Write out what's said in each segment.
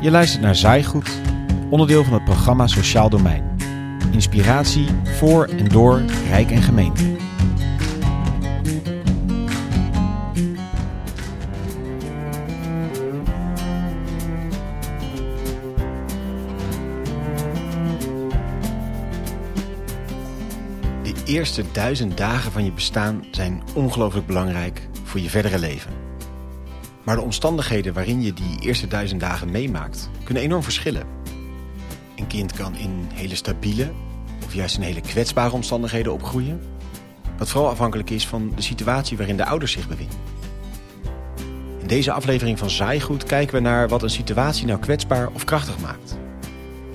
Je luistert naar Zaaigoed, onderdeel van het programma Sociaal Domein. Inspiratie voor en door Rijk en Gemeente. De eerste duizend dagen van je bestaan zijn ongelooflijk belangrijk voor je verdere leven. Maar de omstandigheden waarin je die eerste duizend dagen meemaakt, kunnen enorm verschillen. Een kind kan in hele stabiele of juist in hele kwetsbare omstandigheden opgroeien. Wat vooral afhankelijk is van de situatie waarin de ouders zich bevinden. In deze aflevering van Zaaigoed kijken we naar wat een situatie nou kwetsbaar of krachtig maakt.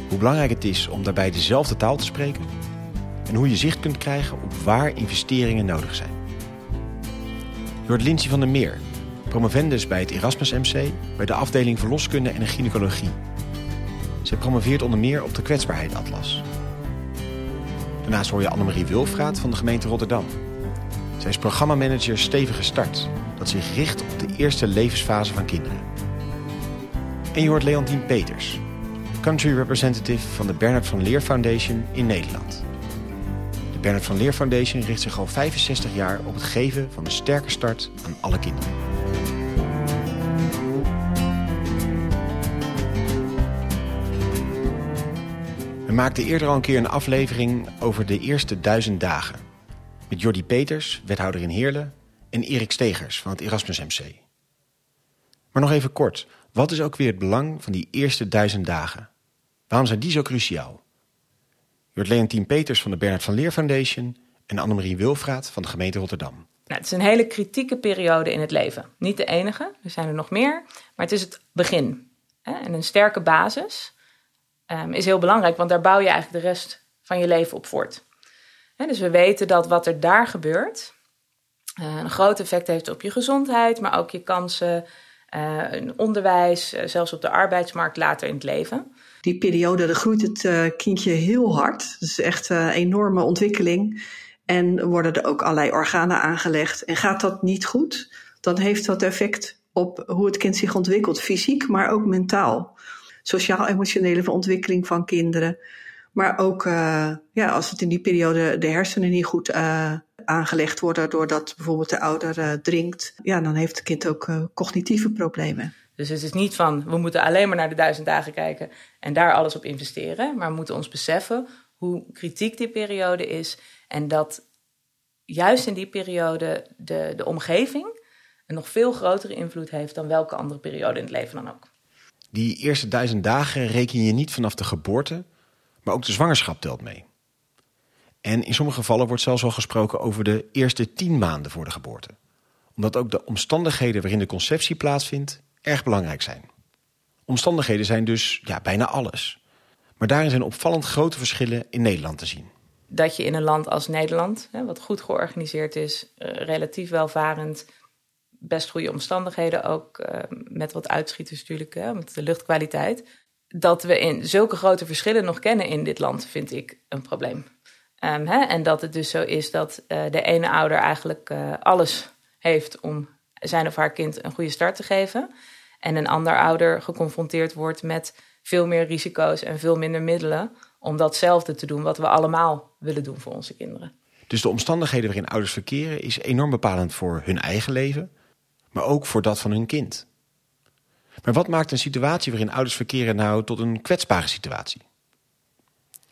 Hoe belangrijk het is om daarbij dezelfde taal te spreken. En hoe je zicht kunt krijgen op waar investeringen nodig zijn. Door Lindsay van der Meer, promovendus bij het Erasmus MC bij de afdeling verloskunde en gynaecologie. Zij promoveert onder meer op de kwetsbaarheid atlas. Daarnaast hoor je Annemarie Wilfraat van de gemeente Rotterdam. Zij is programmamanager Stevige Start, dat zich richt op de eerste levensfase van kinderen. En je hoort Leontien Peters, country representative van de Bernard van Leer Foundation in Nederland. De Bernard van Leer Foundation richt zich al 65 jaar op het geven van een sterke start aan alle kinderen. We maakten eerder al een keer een aflevering over de eerste duizend dagen. Met Jordi Peters, wethouder in Heerlen, en Erik Stegers van het Erasmus MC. Maar nog even kort, wat is ook weer het belang van die eerste duizend dagen? Waarom zijn die zo cruciaal? Hoort Leontien Peters van de Bernard van Leer Foundation en Annemarie Wilfraat van de gemeente Rotterdam. Nou, het is een hele kritieke periode in het leven. Niet de enige, er zijn er nog meer, maar het is het begin. En een sterke basis um, is heel belangrijk, want daar bouw je eigenlijk de rest van je leven op voort. dus we weten dat wat er daar gebeurt uh, een groot effect heeft op je gezondheid, maar ook je kansen uh, onderwijs, uh, zelfs op de arbeidsmarkt later in het leven. Die periode, dan groeit het kindje heel hard. Dat is echt een enorme ontwikkeling. En worden er ook allerlei organen aangelegd. En gaat dat niet goed, dan heeft dat effect op hoe het kind zich ontwikkelt, fysiek, maar ook mentaal sociaal-emotionele ontwikkeling van kinderen. Maar ook uh, ja, als het in die periode de hersenen niet goed uh, aangelegd worden, doordat bijvoorbeeld de ouder uh, drinkt, ja, dan heeft het kind ook cognitieve problemen. Dus het is niet van we moeten alleen maar naar de duizend dagen kijken en daar alles op investeren, maar we moeten ons beseffen hoe kritiek die periode is en dat juist in die periode de, de omgeving een nog veel grotere invloed heeft dan welke andere periode in het leven dan ook. Die eerste duizend dagen reken je niet vanaf de geboorte, maar ook de zwangerschap telt mee. En in sommige gevallen wordt zelfs al gesproken over de eerste tien maanden voor de geboorte. Omdat ook de omstandigheden waarin de conceptie plaatsvindt erg belangrijk zijn. Omstandigheden zijn dus ja, bijna alles. Maar daarin zijn opvallend grote verschillen in Nederland te zien. Dat je in een land als Nederland, wat goed georganiseerd is, eh, relatief welvarend, best goede omstandigheden ook, uh, met wat uitschieters natuurlijk, hè, met de luchtkwaliteit. Dat we in zulke grote verschillen nog kennen in dit land, vind ik een probleem. Um, hè, en dat het dus zo is dat uh, de ene ouder eigenlijk uh, alles heeft om zijn of haar kind een goede start te geven. En een ander ouder geconfronteerd wordt met veel meer risico's en veel minder middelen om datzelfde te doen wat we allemaal willen doen voor onze kinderen. Dus de omstandigheden waarin ouders verkeren is enorm bepalend voor hun eigen leven, maar ook voor dat van hun kind. Maar wat maakt een situatie waarin ouders verkeren nou tot een kwetsbare situatie?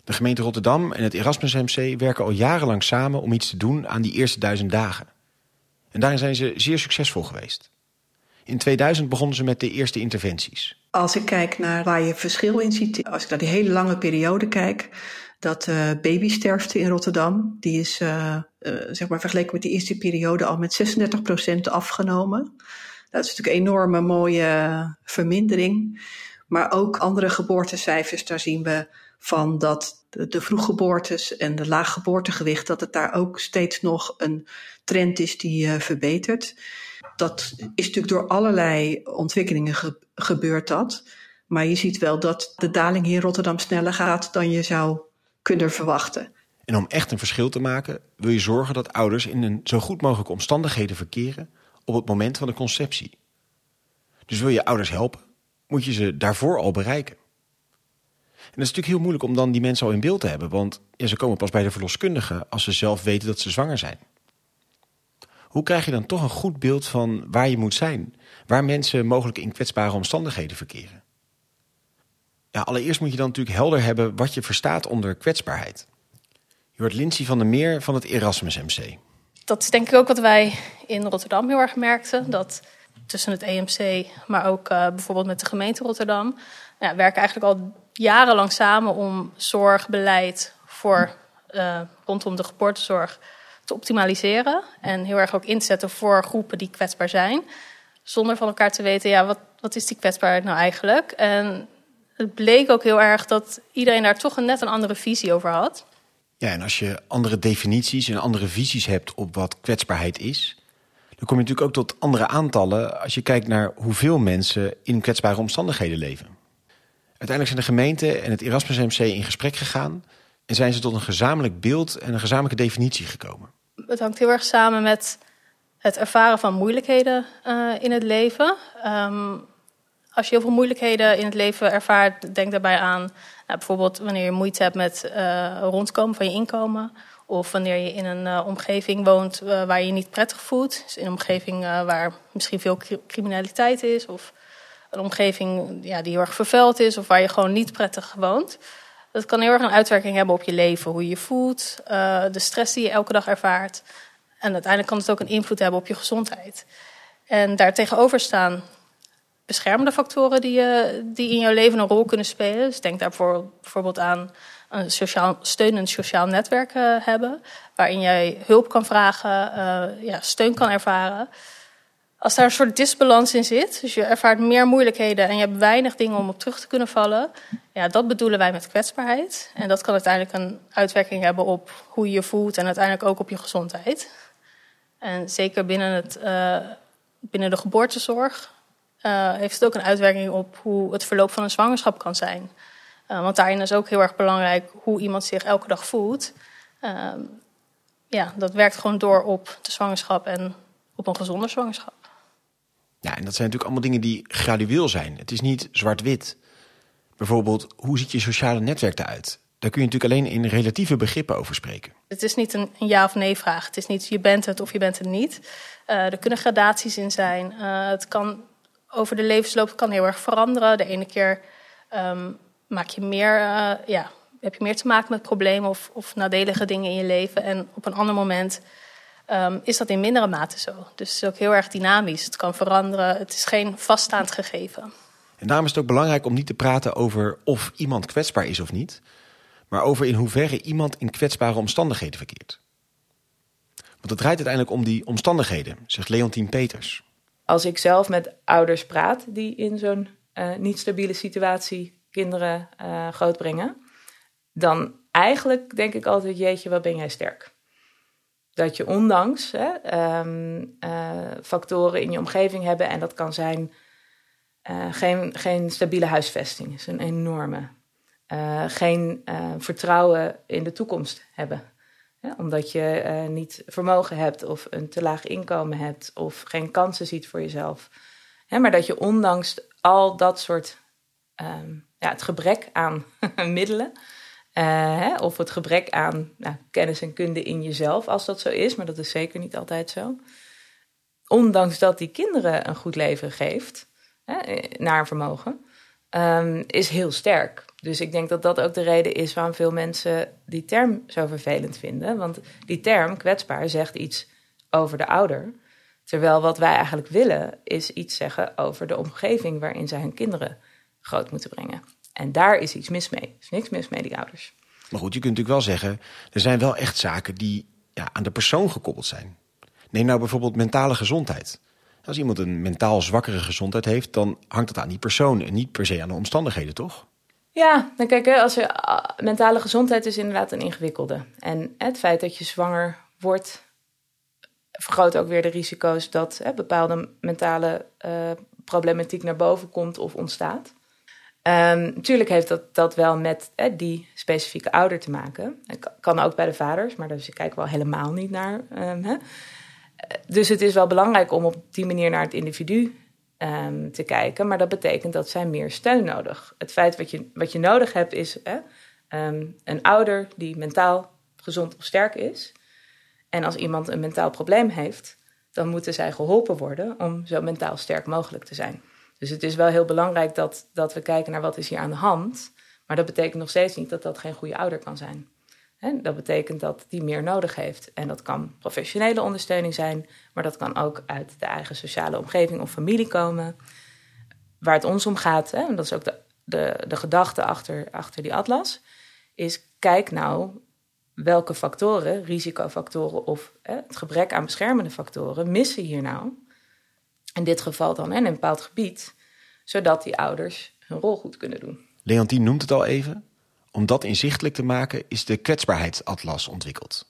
De gemeente Rotterdam en het Erasmus MC werken al jarenlang samen om iets te doen aan die eerste duizend dagen. En daarin zijn ze zeer succesvol geweest. In 2000 begonnen ze met de eerste interventies. Als ik kijk naar waar je verschil in ziet, als ik naar die hele lange periode kijk, dat uh, babysterfte in Rotterdam, die is uh, zeg maar vergeleken met de eerste periode al met 36% afgenomen. Dat is natuurlijk een enorme mooie vermindering. Maar ook andere geboortecijfers, daar zien we van dat de, de vroeggeboortes en de laaggeboortegewicht, dat het daar ook steeds nog een trend is die uh, verbetert. Dat is natuurlijk door allerlei ontwikkelingen ge gebeurt dat. Maar je ziet wel dat de daling hier in Rotterdam sneller gaat dan je zou kunnen verwachten. En om echt een verschil te maken, wil je zorgen dat ouders in een zo goed mogelijke omstandigheden verkeren op het moment van de conceptie. Dus wil je ouders helpen, moet je ze daarvoor al bereiken. En dat is natuurlijk heel moeilijk om dan die mensen al in beeld te hebben, want ze komen pas bij de verloskundige als ze zelf weten dat ze zwanger zijn. Hoe krijg je dan toch een goed beeld van waar je moet zijn, waar mensen mogelijk in kwetsbare omstandigheden verkeren? Ja, allereerst moet je dan natuurlijk helder hebben wat je verstaat onder kwetsbaarheid. Je hoort Lindsay van der Meer van het Erasmus MC. Dat is denk ik ook wat wij in Rotterdam heel erg merkten. Dat tussen het EMC, maar ook uh, bijvoorbeeld met de gemeente Rotterdam, ja, werken eigenlijk al jarenlang samen om zorgbeleid voor uh, rondom de geboortezorg te optimaliseren. En heel erg ook inzetten voor groepen die kwetsbaar zijn. Zonder van elkaar te weten, ja, wat, wat is die kwetsbaarheid nou eigenlijk? En het bleek ook heel erg dat iedereen daar toch een net een andere visie over had. Ja, en als je andere definities en andere visies hebt op wat kwetsbaarheid is, dan kom je natuurlijk ook tot andere aantallen als je kijkt naar hoeveel mensen in kwetsbare omstandigheden leven. Uiteindelijk zijn de gemeente en het Erasmus MC in gesprek gegaan en zijn ze tot een gezamenlijk beeld en een gezamenlijke definitie gekomen. Het hangt heel erg samen met het ervaren van moeilijkheden uh, in het leven. Um, als je heel veel moeilijkheden in het leven ervaart, denk daarbij aan nou, bijvoorbeeld wanneer je moeite hebt met uh, rondkomen van je inkomen. Of wanneer je in een uh, omgeving woont uh, waar je je niet prettig voelt. Dus in een omgeving waar misschien veel criminaliteit is. Of een omgeving ja, die heel erg vervuild is. Of waar je gewoon niet prettig woont. Dat kan heel erg een uitwerking hebben op je leven. Hoe je je voelt, de stress die je elke dag ervaart. En uiteindelijk kan het ook een invloed hebben op je gezondheid. En daartegenover staan beschermende factoren die, uh, die in jouw leven een rol kunnen spelen. Dus denk daarvoor bijvoorbeeld aan een sociaal, steunend sociaal netwerk uh, hebben, waarin jij hulp kan vragen, uh, ja, steun kan ervaren. Als daar een soort disbalans in zit, dus je ervaart meer moeilijkheden en je hebt weinig dingen om op terug te kunnen vallen, ja, dat bedoelen wij met kwetsbaarheid. En dat kan uiteindelijk een uitwerking hebben op hoe je je voelt en uiteindelijk ook op je gezondheid. En zeker binnen, het, binnen de geboortezorg uh, heeft het ook een uitwerking op hoe het verloop van een zwangerschap kan zijn. Uh, want daarin is ook heel erg belangrijk hoe iemand zich elke dag voelt. Uh, ja, dat werkt gewoon door op de zwangerschap en op een gezonde zwangerschap. Ja, en dat zijn natuurlijk allemaal dingen die gradueel zijn. Het is niet zwart-wit. Bijvoorbeeld, hoe ziet je sociale netwerk eruit? Daar kun je natuurlijk alleen in relatieve begrippen over spreken. Het is niet een, een ja of nee vraag. Het is niet je bent het of je bent het niet. er kunnen gradaties in zijn. het kan over de levensloop kan heel erg veranderen. De ene keer um, maak je meer, uh, ja, heb je meer te maken met problemen of, of nadelige dingen in je leven. En op een ander moment um, is dat in mindere mate zo. Dus het is ook heel erg dynamisch. Het kan veranderen. Het is geen vaststaand gegeven. En daarom is het ook belangrijk om niet te praten over of iemand kwetsbaar is of niet, maar over in hoeverre iemand in kwetsbare omstandigheden verkeert. Want het draait uiteindelijk om die omstandigheden, zegt Leontien Peters als ik zelf met ouders praat die in zo'n uh, niet stabiele situatie kinderen uh, grootbrengen, dan eigenlijk denk ik altijd: jeetje, wat ben jij sterk. Dat je ondanks hè, um, uh, factoren in je omgeving hebben, en dat kan zijn geen, geen stabiele huisvesting, is een enorme. geen vertrouwen in de toekomst hebben omdat je uh, niet vermogen hebt of een te laag inkomen hebt of geen kansen ziet voor jezelf. maar dat je ondanks al dat soort, um, ja, het gebrek aan middelen uh, of het gebrek aan nou, kennis en kunde in jezelf, als dat zo is, maar dat is zeker niet altijd zo. Ondanks dat die kinderen een goed leven geeft, naar vermogen, um, is heel sterk. Dus ik denk dat dat ook de reden is waarom veel mensen die term zo vervelend vinden. Want die term, kwetsbaar, zegt iets over de ouder. Terwijl wat wij eigenlijk willen, is iets zeggen over de omgeving waarin zij hun kinderen groot moeten brengen. En daar is iets mis mee. Er is niks mis mee, die ouders. Maar goed, je kunt natuurlijk wel zeggen, er zijn wel echt zaken die ja, aan de persoon gekoppeld zijn. Neem nou bijvoorbeeld mentale gezondheid. Als iemand een mentaal zwakkere gezondheid heeft, dan hangt dat aan die persoon en niet per se aan de omstandigheden, toch? Ja, dan kijk, als je, mentale gezondheid is inderdaad een ingewikkelde. En het feit dat je zwanger wordt, vergroot ook weer de risico's dat hè, bepaalde mentale uh, problematiek naar boven komt of ontstaat. Natuurlijk heeft dat, dat wel met hè, die specifieke ouder te maken. Kan ook bij de vaders, maar daar kijken we wel helemaal niet naar. Um, hè. Dus het is wel belangrijk om op die manier naar het individu ehm, te kijken. Maar dat betekent dat zij meer steun nodig. Het feit wat je, wat je nodig hebt is hè, ehm, een ouder die mentaal gezond of sterk is. En als iemand een mentaal probleem heeft, dan moeten zij geholpen worden om zo mentaal sterk mogelijk te zijn. Dus het is wel heel belangrijk dat, dat we kijken naar wat is hier aan de hand. Maar dat betekent nog steeds niet dat dat geen goede ouder kan zijn. Dat betekent dat die meer nodig heeft. En dat kan professionele ondersteuning zijn, maar dat kan ook uit de eigen sociale omgeving of familie komen. Waar het ons om gaat, en dat is ook de, de, de gedachte achter, achter die atlas, is kijk nou welke factoren, risicofactoren of het gebrek aan beschermende factoren, missen hier nou. In dit geval dan in een bepaald gebied, zodat die ouders hun rol goed kunnen doen. Leontien noemt het al even. Om dat inzichtelijk te maken is de kwetsbaarheidsatlas ontwikkeld.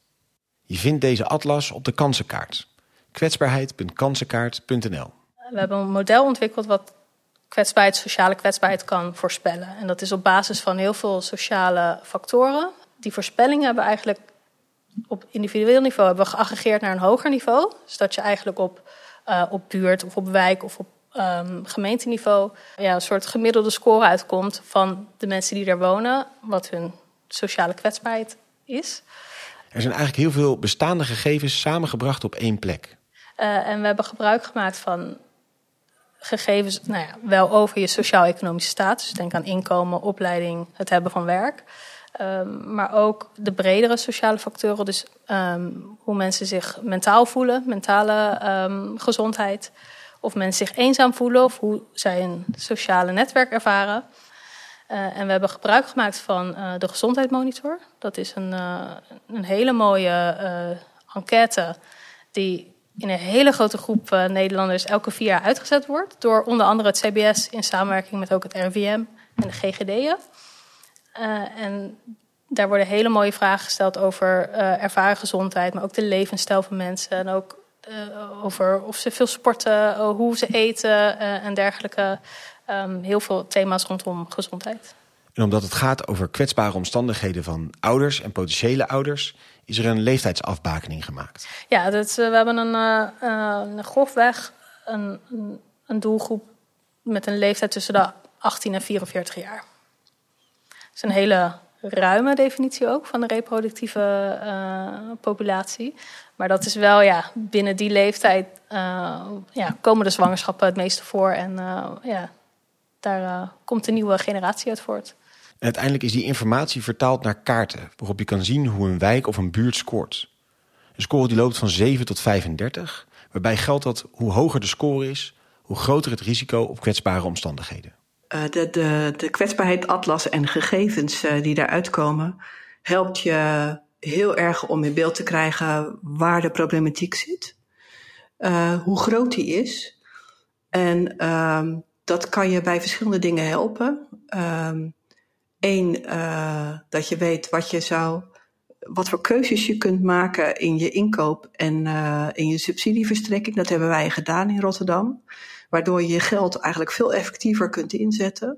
Je vindt deze atlas op de kansenkaart. kwetsbaarheid.kansenkaart.nl We hebben een model ontwikkeld wat kwetsbaarheid, sociale kwetsbaarheid kan voorspellen. En dat is op basis van heel veel sociale factoren. Die voorspellingen hebben we eigenlijk op individueel niveau hebben we geaggregeerd naar een hoger niveau. Dus dat je eigenlijk op, uh, op buurt of op wijk of op um, gemeenteniveau ja, een soort gemiddelde score uitkomt van de mensen die daar wonen, wat hun sociale kwetsbaarheid is. Er zijn eigenlijk heel veel bestaande gegevens samengebracht op één plek. Uh, en we hebben gebruik gemaakt van gegevens, nou ja, wel over je sociaal-economische status. Denk aan inkomen, opleiding, het hebben van werk. Um, maar ook de bredere sociale factoren, dus um, hoe mensen zich mentaal voelen, mentale um, gezondheid of mensen zich eenzaam voelen of hoe zij een sociale netwerk ervaren. Uh, en we hebben gebruik gemaakt van uh, de gezondheidsmonitor. Dat is een, uh, een hele mooie enquête die in een hele grote groep Nederlanders elke vier jaar uitgezet wordt. Door onder andere het CBS in samenwerking met ook het RIVM en de GGD'en. en daar worden hele mooie vragen gesteld over ervaren gezondheid, maar ook de levensstijl van mensen. En ook uh, over of ze veel sporten, uh, hoe ze eten uh, en dergelijke. Um, heel veel thema's rondom gezondheid. En omdat het gaat over kwetsbare omstandigheden van ouders en potentiële ouders, is er een leeftijdsafbakening gemaakt. Ja, dat, we hebben een, een grofweg een, een doelgroep met een leeftijd tussen de 18 en 44 jaar. Dat is een hele ruime definitie ook van de reproductieve uh, populatie. Maar dat is wel, ja, binnen die leeftijd uh, ja, komen de zwangerschappen het meeste voor. En uh, ja, daar komt een nieuwe generatie uit voort. En uiteindelijk is die informatie vertaald naar kaarten, waarop je kan zien hoe een wijk of een buurt scoort. Een score die loopt van 7 tot 35, waarbij geldt dat hoe hoger de score is, hoe groter het risico op kwetsbare omstandigheden. Uh, de, de, de kwetsbaarheid en gegevens uh, die daaruit komen, helpt je heel erg om in beeld te krijgen waar de problematiek zit, uh, hoe groot die is. En uh, dat kan je bij verschillende dingen helpen. Eén, uh, dat je weet wat je zou, wat voor keuzes je kunt maken in je inkoop en in je subsidieverstrekking. Dat hebben wij gedaan in Rotterdam. Waardoor je je geld eigenlijk veel effectiever kunt inzetten.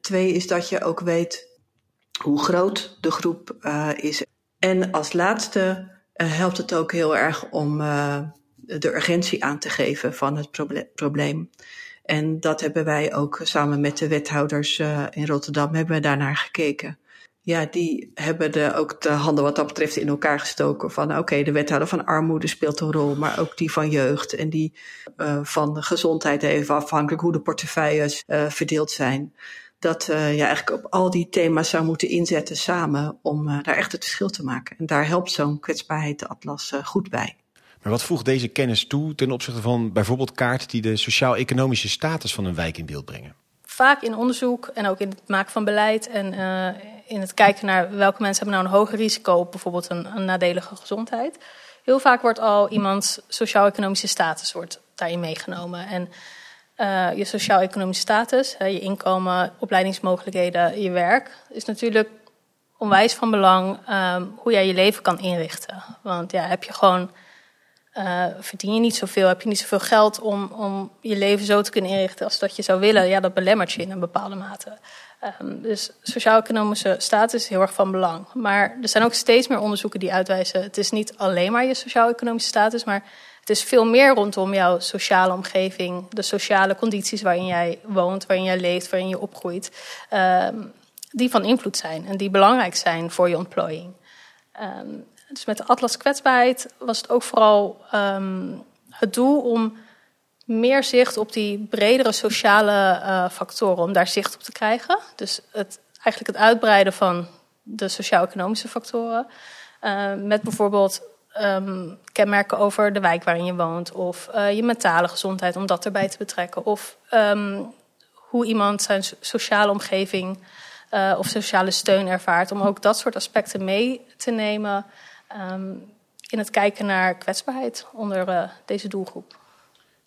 Twee is dat je ook weet hoe groot de groep uh, is en als laatste uh, helpt het ook heel erg om uh, de urgentie aan te geven van het probleem. En dat hebben wij ook samen met de wethouders in Rotterdam hebben we daarnaar gekeken. Ja, die hebben de, ook de handen wat dat betreft in elkaar gestoken. Van oké, okay, de wethouder van armoede speelt een rol, maar ook die van jeugd en die van gezondheid, even afhankelijk hoe de portefeuilles verdeeld zijn dat uh, je eigenlijk op al die thema's zou moeten inzetten samen om uh, daar echt het verschil te maken. En daar helpt zo'n kwetsbaarheidsatlas uh, goed bij. Maar wat voegt deze kennis toe ten opzichte van bijvoorbeeld kaarten die de sociaal-economische status van een wijk in beeld brengen? Vaak in onderzoek en ook in het maken van beleid en in het kijken naar welke mensen hebben nou een hoger risico op bijvoorbeeld een, een nadelige gezondheid. Heel vaak wordt al iemands sociaal-economische status wordt daarin meegenomen. En uh, je sociaal-economische status, uh, je inkomen, opleidingsmogelijkheden, je werk, is natuurlijk onwijs van belang um, hoe jij je leven kan inrichten. Want ja, heb je gewoon, uh, verdien je niet zoveel, heb je niet zoveel geld om, om je leven zo te kunnen inrichten als dat je zou willen, ja, dat belemmert je in een bepaalde mate. Um, dus sociaal-economische status is heel erg van belang. Maar er zijn ook steeds meer onderzoeken die uitwijzen: het is niet alleen maar je sociaal-economische status, maar Het is veel meer rondom jouw sociale omgeving, de sociale condities waarin jij woont, waarin jij leeft, waarin je opgroeit, ehm, die van invloed zijn en die belangrijk zijn voor je ontplooiing. Ehm, dus met de Atlas Kwetsbaarheid was het ook vooral ehm, het doel om meer zicht op die bredere sociale uh, factoren, om daar zicht op te krijgen. Dus het, eigenlijk het uitbreiden van de sociaal-economische factoren. Uh, met bijvoorbeeld um, kenmerken over de wijk waarin je woont, of uh, je mentale gezondheid, om dat erbij te betrekken. Of um, hoe iemand zijn sociale omgeving of sociale steun ervaart, om ook dat soort aspecten mee te nemen um, in het kijken naar kwetsbaarheid onder deze doelgroep.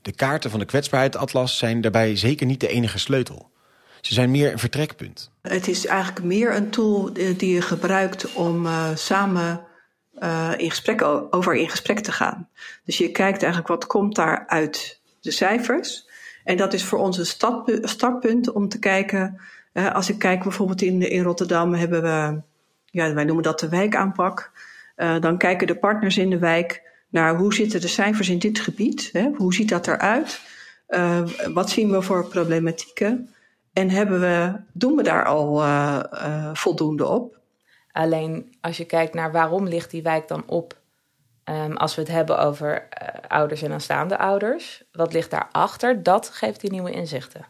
De kaarten van de kwetsbaarheid-atlas zijn daarbij zeker niet de enige sleutel. Ze zijn meer een vertrekpunt. Het is eigenlijk meer een tool die je gebruikt om uh, samen uh, in gesprek, over in gesprek te gaan. Dus je kijkt eigenlijk wat komt daar uit de cijfers. En dat is voor ons een startpunt om te kijken. Als ik kijk bijvoorbeeld in, in Rotterdam hebben we, ja, wij noemen dat de wijkaanpak. Dan kijken de partners in de wijk naar hoe zitten de cijfers in dit gebied? Hè? Hoe ziet dat eruit? Uh, wat zien we voor problematieken? En hebben we, doen we daar al uh, uh, voldoende op? Alleen als je kijkt naar waarom ligt die wijk dan op, um, als we het hebben over ouders en aanstaande ouders, wat ligt daarachter? Dat geeft die nieuwe inzichten.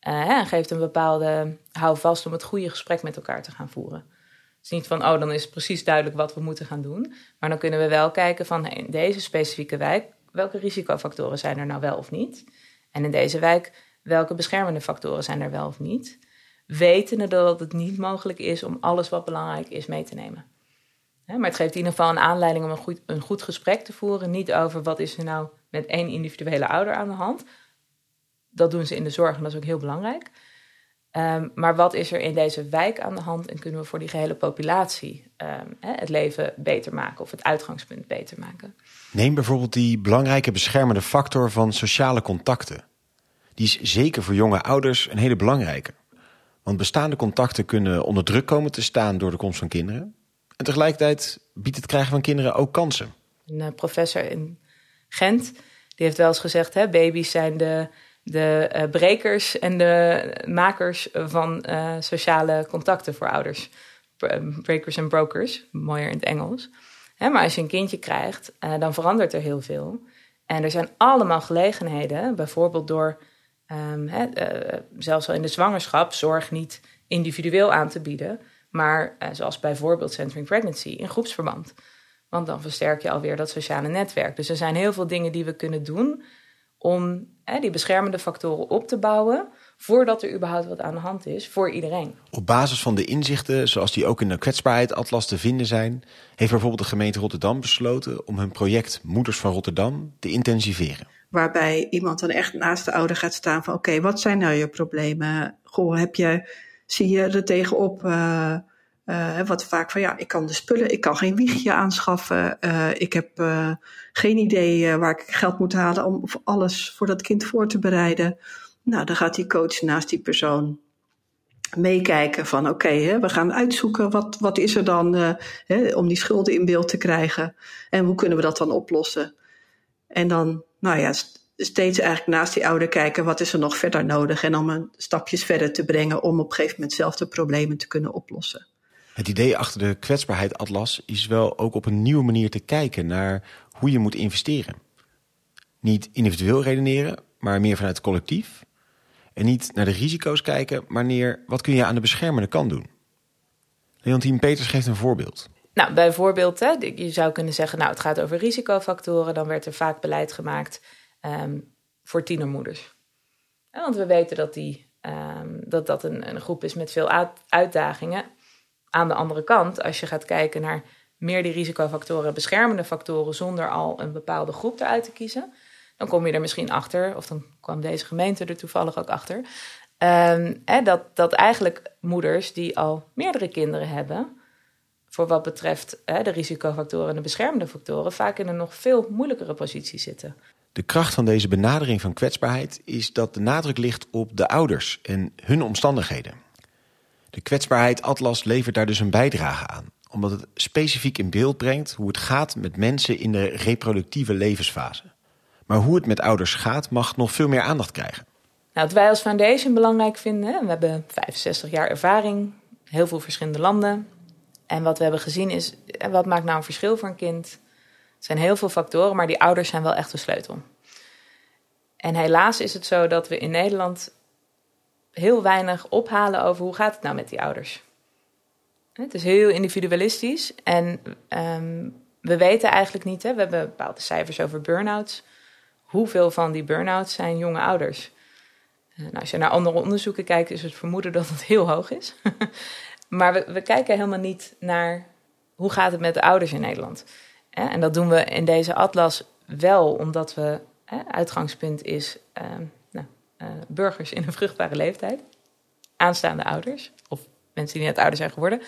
en geeft een bepaalde houvast om het goede gesprek met elkaar te gaan voeren. Is niet van, oh, dan is precies duidelijk wat we moeten gaan doen. Maar dan kunnen we wel kijken van, in deze specifieke wijk, welke risicofactoren zijn er nou wel of niet? En in deze wijk, welke beschermende factoren zijn er wel of niet? Wetende dat het niet mogelijk is om alles wat belangrijk is mee te nemen. Maar het geeft in ieder geval een aanleiding om een goed, een goed gesprek te voeren. Niet over wat is er nou met één individuele ouder aan de hand. Dat doen ze in de zorg en dat is ook heel belangrijk. Um, maar wat is er in deze wijk aan de hand en kunnen we voor die gehele populatie um, het leven beter maken of het uitgangspunt beter maken? Neem bijvoorbeeld die belangrijke beschermende factor van sociale contacten. Die is zeker voor jonge ouders een hele belangrijke. Want bestaande contacten kunnen onder druk komen te staan door de komst van kinderen. En tegelijkertijd biedt het krijgen van kinderen ook kansen. Een uh, professor in Gent die heeft wel eens gezegd: hè, baby's zijn de de uh, brekers en de makers van uh, sociale contacten voor ouders. Breakers en brokers, mooier in het Engels. Hè, maar als je een kindje krijgt, dan verandert er heel veel. En er zijn allemaal gelegenheden, bijvoorbeeld door um, hè, zelfs al in de zwangerschap, zorg niet individueel aan te bieden, maar zoals bijvoorbeeld Centering Pregnancy in groepsverband. Want dan versterk je alweer dat sociale netwerk. Dus er zijn heel veel dingen die we kunnen doen om hè, die beschermende factoren op te bouwen voordat er überhaupt wat aan de hand is voor iedereen. Op basis van de inzichten, zoals die ook in de kwetsbaarheid-atlas te vinden zijn, heeft bijvoorbeeld de gemeente Rotterdam besloten om hun project Moeders van Rotterdam te intensiveren. Waarbij iemand dan echt naast de ouder gaat staan van oké, okay, wat zijn nou je problemen? Goh, heb je, zie je er tegenop? Uh, uh, wat vaak van ja, ik kan de spullen, ik kan geen wiegje aanschaffen. Uh, ik heb uh, geen idee waar ik geld moet halen om alles voor dat kind voor te bereiden. Nou, dan gaat die coach naast die persoon meekijken van oké, we gaan uitzoeken wat, wat is er dan hè, om die schulden in beeld te krijgen. En hoe kunnen we dat dan oplossen? En dan, nou ja, steeds eigenlijk naast die ouder kijken wat is er nog verder nodig. En om een stapjes verder te brengen om op een gegeven moment zelf de problemen te kunnen oplossen. Het idee achter de kwetsbaarheid atlas is wel ook op een nieuwe manier te kijken naar hoe je moet investeren. Niet individueel redeneren, maar meer vanuit het collectief. En niet naar de risico's kijken, maar neer wat kun je aan de beschermende kant doen. Leontien Peters geeft een voorbeeld. Nou, bijvoorbeeld, hè, je zou kunnen zeggen, nou, het gaat over risicofactoren. Dan werd er vaak beleid gemaakt um, voor tienermoeders. Want we weten dat die, um, dat, dat een, een groep is met veel uitdagingen. Aan de andere kant, als je gaat kijken naar meer die risicofactoren, beschermende factoren, zonder al een bepaalde groep eruit te kiezen, dan kom je er misschien achter, of dan kwam deze gemeente er toevallig ook achter, hè, dat, dat eigenlijk moeders die al meerdere kinderen hebben, voor wat betreft de risicofactoren en de beschermende factoren, vaak in een nog veel moeilijkere positie zitten. De kracht van deze benadering van kwetsbaarheid is dat de nadruk ligt op de ouders en hun omstandigheden. De kwetsbaarheid Atlas levert daar dus een bijdrage aan, omdat het specifiek in beeld brengt hoe het gaat met mensen in de reproductieve levensfase. Maar hoe het met ouders gaat, mag nog veel meer aandacht krijgen. Nou, wat wij als foundation belangrijk vinden, we hebben 65 jaar ervaring, heel veel verschillende landen. En wat we hebben gezien is, wat maakt nou een verschil voor een kind? Er zijn heel veel factoren, maar die ouders zijn wel echt de sleutel. En helaas is het zo dat we in Nederland heel weinig ophalen over hoe gaat het nou met die ouders. Het is heel individualistisch en ehm, we weten eigenlijk niet, hè, we hebben bepaalde cijfers over burn-outs. Hoeveel van die burn-outs zijn jonge ouders? Eh, nou, als je naar andere onderzoeken kijkt, is het vermoeden dat het heel hoog is. maar we, we, kijken helemaal niet naar hoe gaat het met de ouders in Nederland. En dat doen we in deze atlas wel, omdat we uitgangspunt is ehm, uh, burgers in een vruchtbare leeftijd, aanstaande ouders of mensen die net ouder zijn geworden.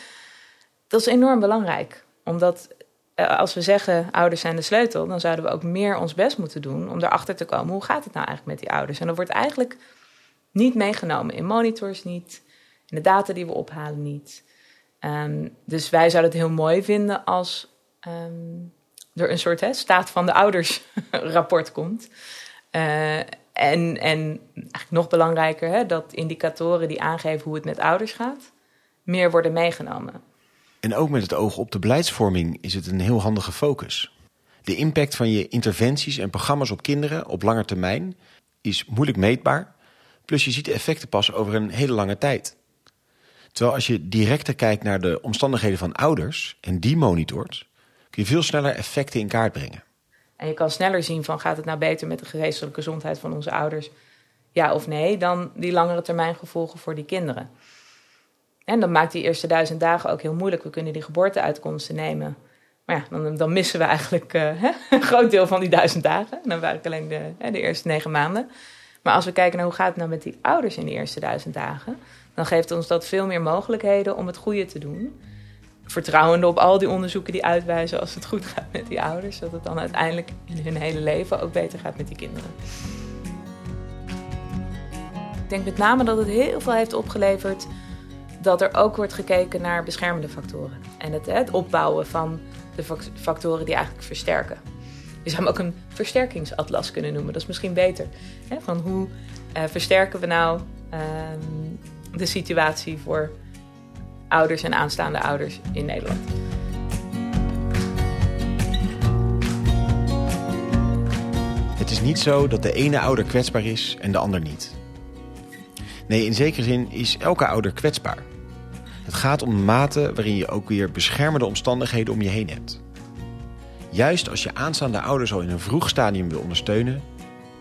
Dat is enorm belangrijk, omdat uh, als we zeggen ouders zijn de sleutel, dan zouden we ook meer ons best moeten doen om erachter te komen hoe gaat het nou eigenlijk met die ouders. En dat wordt eigenlijk niet meegenomen in monitors, niet in de data die we ophalen, niet. Um, dus wij zouden het heel mooi vinden als um, er een soort staat van de ouders rapport komt. Uh, en, en eigenlijk nog belangrijker, hè, dat indicatoren die aangeven hoe het met ouders gaat, meer worden meegenomen. En ook met het oog op de beleidsvorming is het een heel handige focus. De impact van je interventies en programma's op kinderen op lange termijn is moeilijk meetbaar. Plus je ziet de effecten pas over een hele lange tijd. Terwijl als je directer kijkt naar de omstandigheden van ouders en die monitort, kun je veel sneller effecten in kaart brengen. En je kan sneller zien van gaat het nou beter met de geestelijke gezondheid van onze ouders, ja of nee, dan die langere termijn gevolgen voor die kinderen. En dat maakt die eerste duizend dagen ook heel moeilijk. We kunnen die geboorteuitkomsten nemen. Maar ja, dan, dan missen we eigenlijk uh, een groot deel van die duizend dagen. Dan werk alleen de, de eerste negen maanden. Maar als we kijken naar hoe gaat het nou met die ouders in de eerste duizend dagen, dan geeft ons dat veel meer mogelijkheden om het goede te doen vertrouwende op al die onderzoeken die uitwijzen als het goed gaat met die ouders, dat het dan uiteindelijk in hun hele leven ook beter gaat met die kinderen. Ik denk met name dat het heel veel heeft opgeleverd dat er ook wordt gekeken naar beschermende factoren en het, het opbouwen van de factoren die eigenlijk versterken. Je zou hem ook een versterkingsatlas kunnen noemen. Dat is misschien beter. Van hoe uh, versterken we nou uh, de situatie voor ouders en aanstaande ouders in Nederland. Het is niet zo dat de ene ouder kwetsbaar is en de ander niet. Nee, in zekere zin is elke ouder kwetsbaar. Het gaat om de mate waarin je ook weer beschermende omstandigheden om je heen hebt. Juist als je aanstaande ouders al in een vroeg stadium wil ondersteunen,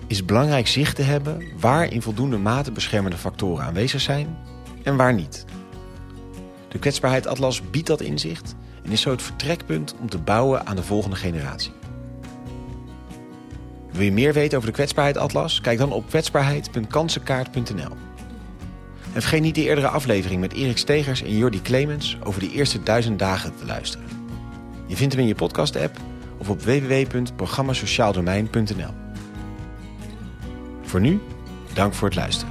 is het belangrijk zicht te hebben waar in voldoende mate beschermende factoren aanwezig zijn en waar niet. De kwetsbaarheid Atlas biedt dat inzicht en is zo het vertrekpunt om te bouwen aan de volgende generatie. Wil je meer weten over de kwetsbaarheid Atlas? Kijk dan op kwetsbaarheid.kansenkaart.nl. En vergeet niet de eerdere aflevering met Erik Stegers en Jordi Clemens over de eerste duizend dagen te luisteren. Je vindt hem in je podcast-app of op www.programmasociaaldomein.nl. Voor nu, dank voor het luisteren.